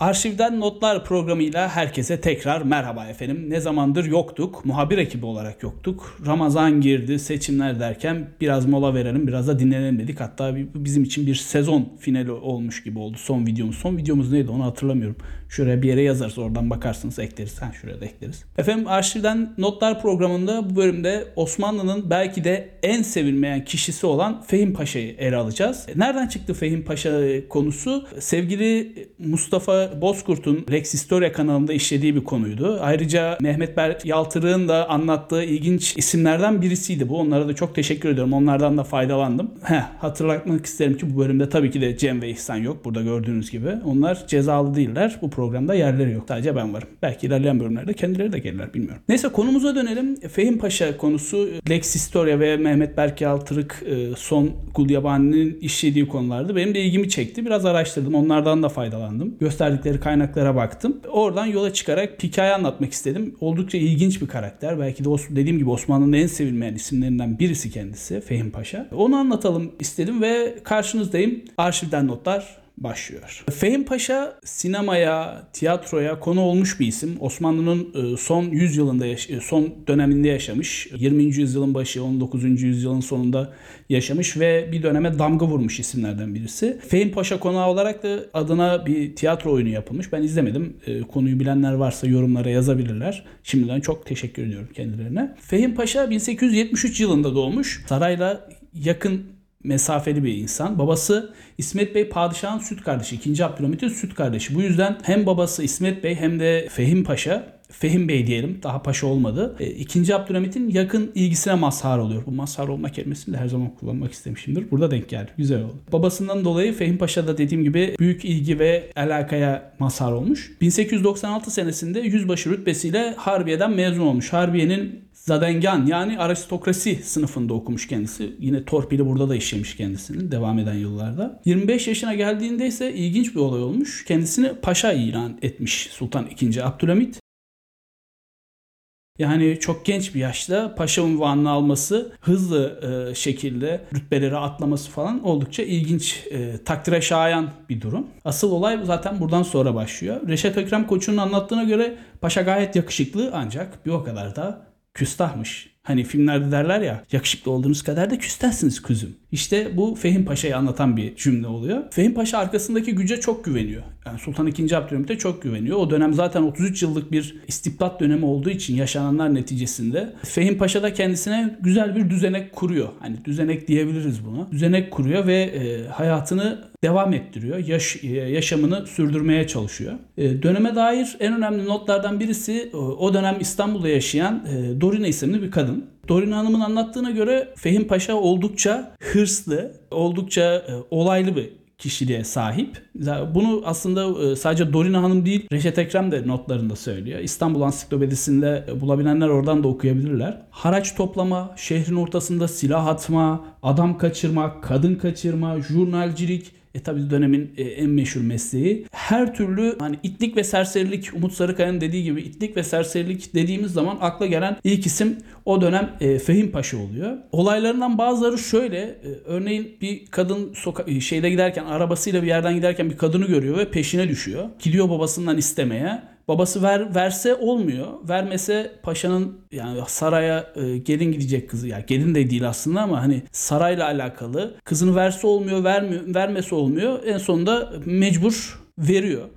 Arşivden Notlar programıyla herkese tekrar merhaba efendim. Ne zamandır yoktuk, muhabir ekibi olarak yoktuk. Ramazan girdi, seçimler derken biraz mola verelim, biraz da dinlenelim dedik. Hatta bizim için bir sezon finali olmuş gibi oldu son videomuz. Son videomuz neydi onu hatırlamıyorum. Şuraya bir yere yazarız oradan bakarsınız ekleriz. Ha şuraya da ekleriz. Efendim Arşivden Notlar programında bu bölümde Osmanlı'nın belki de en sevilmeyen kişisi olan Fehim Paşa'yı ele alacağız. Nereden çıktı Fehim Paşa konusu? Sevgili Mustafa Bozkurt'un Rex Historia kanalında işlediği bir konuydu. Ayrıca Mehmet Berk Yaltırık'ın da anlattığı ilginç isimlerden birisiydi bu. Onlara da çok teşekkür ediyorum. Onlardan da faydalandım. Heh, hatırlatmak isterim ki bu bölümde tabii ki de Cem ve İhsan yok. Burada gördüğünüz gibi. Onlar cezalı değiller. Bu programda yerleri yok. Sadece ben varım. Belki ilerleyen bölümlerde kendileri de gelirler bilmiyorum. Neyse konumuza dönelim. Fehim Paşa konusu Lex Historia ve Mehmet Berk Yaltırık e, son Gulyabani'nin işlediği konulardı. Benim de ilgimi çekti. Biraz araştırdım. Onlardan da faydalandım. Gösterdikleri kaynaklara baktım. Oradan yola çıkarak hikaye anlatmak istedim. Oldukça ilginç bir karakter. Belki de dediğim gibi Osmanlı'nın en sevilmeyen isimlerinden birisi kendisi Fehim Paşa. Onu anlatalım istedim ve karşınızdayım. Arşivden notlar başlıyor. Fehim Paşa sinemaya, tiyatroya konu olmuş bir isim. Osmanlı'nın e, son 100 yılında e, son döneminde yaşamış. 20. yüzyılın başı, 19. yüzyılın sonunda yaşamış ve bir döneme damga vurmuş isimlerden birisi. Fehim Paşa konağı olarak da adına bir tiyatro oyunu yapılmış. Ben izlemedim. E, konuyu bilenler varsa yorumlara yazabilirler. Şimdiden çok teşekkür ediyorum kendilerine. Fehim Paşa 1873 yılında doğmuş. Sarayla yakın mesafeli bir insan. Babası İsmet Bey padişahın süt kardeşi. 2. Abdülhamit'in süt kardeşi. Bu yüzden hem babası İsmet Bey hem de Fehim Paşa Fehim Bey diyelim daha paşa olmadı. E, ikinci Abdülhamit'in yakın ilgisine mazhar oluyor. Bu mazhar olma kelimesini de her zaman kullanmak istemişimdir. Burada denk geldi. Güzel oldu. Babasından dolayı Fehim Paşa da dediğim gibi büyük ilgi ve alakaya mazhar olmuş. 1896 senesinde yüzbaşı rütbesiyle Harbiye'den mezun olmuş. Harbiye'nin Zadengan yani aristokrasi sınıfında okumuş kendisi. Yine torpili burada da işlemiş kendisinin devam eden yıllarda. 25 yaşına geldiğinde ise ilginç bir olay olmuş. Kendisini paşa ilan etmiş Sultan II. Abdülhamit. Yani çok genç bir yaşta paşa unvanını alması, hızlı e, şekilde rütbeleri atlaması falan oldukça ilginç, e, takdire şayan bir durum. Asıl olay zaten buradan sonra başlıyor. Reşat Ekrem Koçu'nun anlattığına göre paşa gayet yakışıklı ancak bir o kadar da küstahmış. Hani filmlerde derler ya yakışıklı olduğunuz kadar da küstahsınız kuzum. İşte bu Fehim Paşa'yı anlatan bir cümle oluyor. Fehim Paşa arkasındaki güce çok güveniyor. Yani Sultan II. Abdülhamit'e çok güveniyor. O dönem zaten 33 yıllık bir istibdat dönemi olduğu için yaşananlar neticesinde Fehim Paşa da kendisine güzel bir düzenek kuruyor. Hani düzenek diyebiliriz buna. Düzenek kuruyor ve e, hayatını devam ettiriyor. Yaş, e, yaşamını sürdürmeye çalışıyor. E, döneme dair en önemli notlardan birisi o dönem İstanbul'da yaşayan e, Dorina isimli bir kadın. Dorina Hanım'ın anlattığına göre Fehim Paşa oldukça hırslı, oldukça olaylı bir kişiliğe sahip. Bunu aslında sadece Dorina Hanım değil Reşet Ekrem de notlarında söylüyor. İstanbul Ansiklopedisi'nde bulabilenler oradan da okuyabilirler. Haraç toplama, şehrin ortasında silah atma, adam kaçırma, kadın kaçırma, jurnalcilik, e tabi dönemin e, en meşhur mesleği. Her türlü hani itlik ve serserilik Umut Sarıkaya'nın dediği gibi itlik ve serserilik dediğimiz zaman akla gelen ilk isim o dönem e, Fehim Paşa oluyor. Olaylarından bazıları şöyle. E, örneğin bir kadın soka- e, şeyde giderken arabasıyla bir yerden giderken bir kadını görüyor ve peşine düşüyor. Gidiyor babasından istemeye. Babası ver verse olmuyor. Vermese paşanın yani saraya e, gelin gidecek kızı. Yani gelin de değil aslında ama hani sarayla alakalı. Kızını verse olmuyor, vermiyor, vermesi olmuyor. En sonunda mecbur veriyor.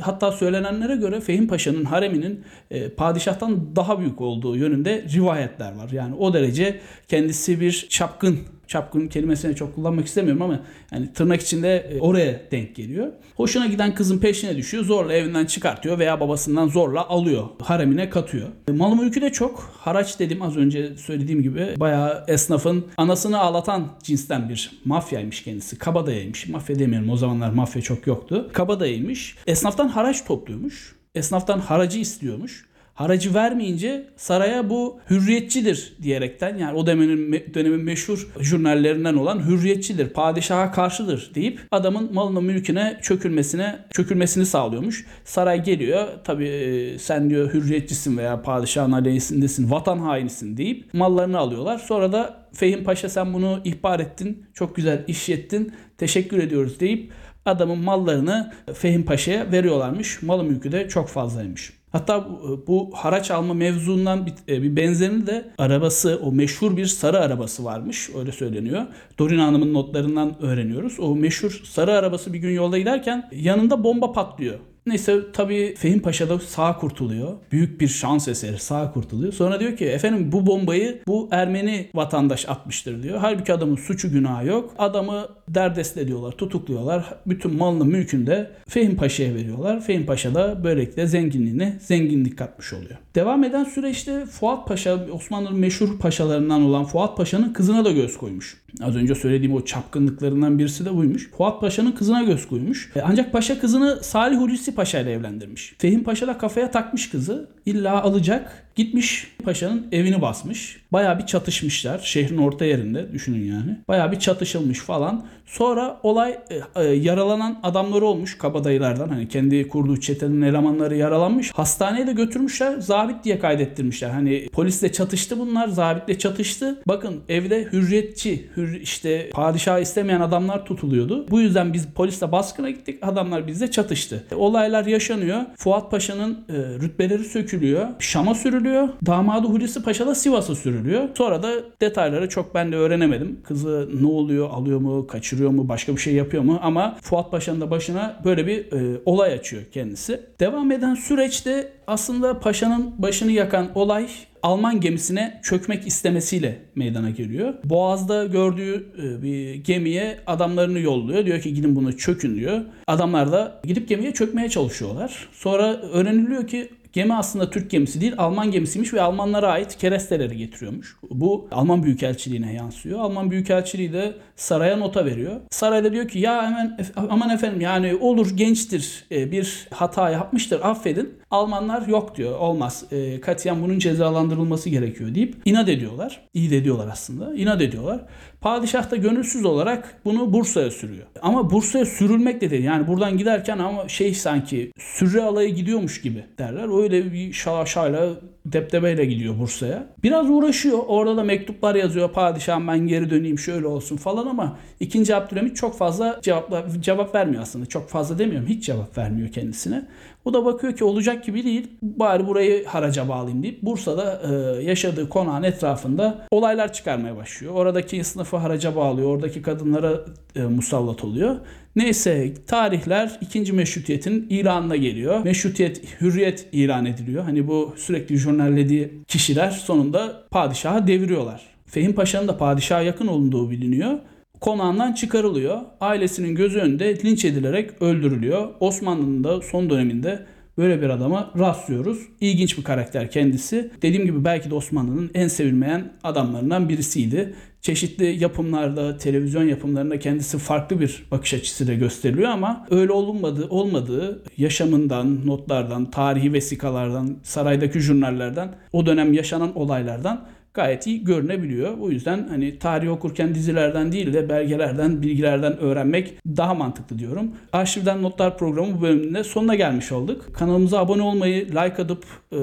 Hatta söylenenlere göre Fehim Paşa'nın hareminin e, padişahtan daha büyük olduğu yönünde rivayetler var. Yani o derece kendisi bir çapkın çapkın kelimesini çok kullanmak istemiyorum ama yani tırnak içinde e, oraya denk geliyor. Hoşuna giden kızın peşine düşüyor. Zorla evinden çıkartıyor veya babasından zorla alıyor. Haremine katıyor. E, malı mülkü de çok. Haraç dedim az önce söylediğim gibi bayağı esnafın anasını ağlatan cinsten bir mafyaymış kendisi. Kabadayıymış. Mafya demiyorum o zamanlar mafya çok yoktu. Kabadayıymış. Esnaftan haraç topluyormuş. Esnaftan haracı istiyormuş haracı vermeyince saraya bu hürriyetçidir diyerekten yani o dönemin, dönemin meşhur jurnallerinden olan hürriyetçidir, padişaha karşıdır deyip adamın malına mülküne çökülmesine çökülmesini sağlıyormuş. Saray geliyor tabi sen diyor hürriyetçisin veya padişahın aleyhisindesin, vatan hainisin deyip mallarını alıyorlar. Sonra da Fehim Paşa sen bunu ihbar ettin, çok güzel iş ettin, teşekkür ediyoruz deyip adamın mallarını Fehim Paşa'ya veriyorlarmış. Malı mülkü de çok fazlaymış. Hatta bu, haraç alma mevzundan bir, e, bir benzerini de arabası, o meşhur bir sarı arabası varmış. Öyle söyleniyor. Dorina Hanım'ın notlarından öğreniyoruz. O meşhur sarı arabası bir gün yolda giderken yanında bomba patlıyor. Neyse tabii Fehim Paşa da sağ kurtuluyor. Büyük bir şans eseri sağ kurtuluyor. Sonra diyor ki efendim bu bombayı bu Ermeni vatandaş atmıştır diyor. Halbuki adamın suçu günahı yok. Adamı derdest ediyorlar, tutukluyorlar. Bütün malını mülkünü de Fehim Paşa'ya veriyorlar. Fehim Paşa da böylelikle zenginliğine zenginlik katmış oluyor. Devam eden süreçte Fuat Paşa, Osmanlı'nın meşhur paşalarından olan Fuat Paşa'nın kızına da göz koymuş. Az önce söylediğim o çapkınlıklarından birisi de buymuş. Fuat Paşa'nın kızına göz koymuş. E, ancak Paşa kızını Salih Hulusi Paşa ile evlendirmiş. Fehim Paşa da kafaya takmış kızı. İlla alacak. Gitmiş paşanın evini basmış. Baya bir çatışmışlar. Şehrin orta yerinde düşünün yani. Baya bir çatışılmış falan. Sonra olay e, e, yaralanan adamları olmuş kabadayılardan. Hani kendi kurduğu çetenin elemanları yaralanmış. Hastaneye de götürmüşler. Zabit diye kaydettirmişler. Hani polisle çatıştı bunlar. Zabitle çatıştı. Bakın evde hürriyetçi, hür, işte padişah istemeyen adamlar tutuluyordu. Bu yüzden biz polisle baskına gittik. Adamlar bizle çatıştı. Olaylar yaşanıyor. Fuat Paşa'nın e, rütbeleri sökülüyor. Şam'a sürülüyor. Damadı Hulusi Paşa da Sivas'a sürülüyor. Sonra da detayları çok ben de öğrenemedim. Kızı ne oluyor, alıyor mu, kaçırıyor mu, başka bir şey yapıyor mu? Ama Fuat Paşa'nın da başına böyle bir e, olay açıyor kendisi. Devam eden süreçte aslında Paşa'nın başını yakan olay Alman gemisine çökmek istemesiyle meydana geliyor. Boğaz'da gördüğü e, bir gemiye adamlarını yolluyor. Diyor ki gidin bunu çökün diyor. Adamlar da gidip gemiye çökmeye çalışıyorlar. Sonra öğreniliyor ki Gemi aslında Türk gemisi değil Alman gemisiymiş ve Almanlara ait keresteleri getiriyormuş. Bu Alman Büyükelçiliğine yansıyor. Alman Büyükelçiliği de saraya nota veriyor. Sarayda diyor ki ya hemen aman efendim yani olur gençtir e, bir hata yapmıştır affedin. Almanlar yok diyor olmaz e, katiyen bunun cezalandırılması gerekiyor deyip inat ediyorlar. İyi de ediyorlar aslında inat ediyorlar. Padişah da gönülsüz olarak bunu Bursa'ya sürüyor. Ama Bursa'ya sürülmek de değil. Yani buradan giderken ama şey sanki sürü alayı gidiyormuş gibi derler. Öyle bir şaşayla deptebeyle gidiyor Bursa'ya. Biraz uğraşıyor. Orada da mektuplar yazıyor. Padişahım ben geri döneyim şöyle olsun falan ama 2. Abdülhamit çok fazla cevaplar, cevap vermiyor aslında. Çok fazla demiyorum. Hiç cevap vermiyor kendisine. O da bakıyor ki olacak gibi değil. Bari burayı haraca bağlayayım deyip Bursa'da e, yaşadığı konağın etrafında olaylar çıkarmaya başlıyor. Oradaki sınıfı haraca bağlıyor. Oradaki kadınlara e, musallat oluyor. Neyse tarihler 2. meşrutiyetin ilanına geliyor. Meşrutiyet, hürriyet ilan ediliyor. Hani bu sürekli jurnallediği kişiler sonunda padişahı deviriyorlar. Fehim Paşa'nın da padişaha yakın olunduğu biliniyor. Konağından çıkarılıyor. Ailesinin gözü önünde linç edilerek öldürülüyor. Osmanlı'nın da son döneminde böyle bir adama rastlıyoruz. İlginç bir karakter kendisi. Dediğim gibi belki de Osmanlı'nın en sevilmeyen adamlarından birisiydi. Çeşitli yapımlarda, televizyon yapımlarında kendisi farklı bir bakış açısıyla gösteriliyor ama öyle olmadığı, olmadığı yaşamından, notlardan, tarihi vesikalardan, saraydaki jurnallerden, o dönem yaşanan olaylardan gayet iyi görünebiliyor. O yüzden hani tarih okurken dizilerden değil de belgelerden, bilgilerden öğrenmek daha mantıklı diyorum. Arşivden Notlar programı bu bölümünde sonuna gelmiş olduk. Kanalımıza abone olmayı, like atıp e,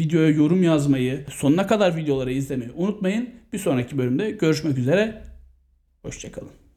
videoya yorum yazmayı, sonuna kadar videoları izlemeyi unutmayın. Bir sonraki bölümde görüşmek üzere. Hoşçakalın.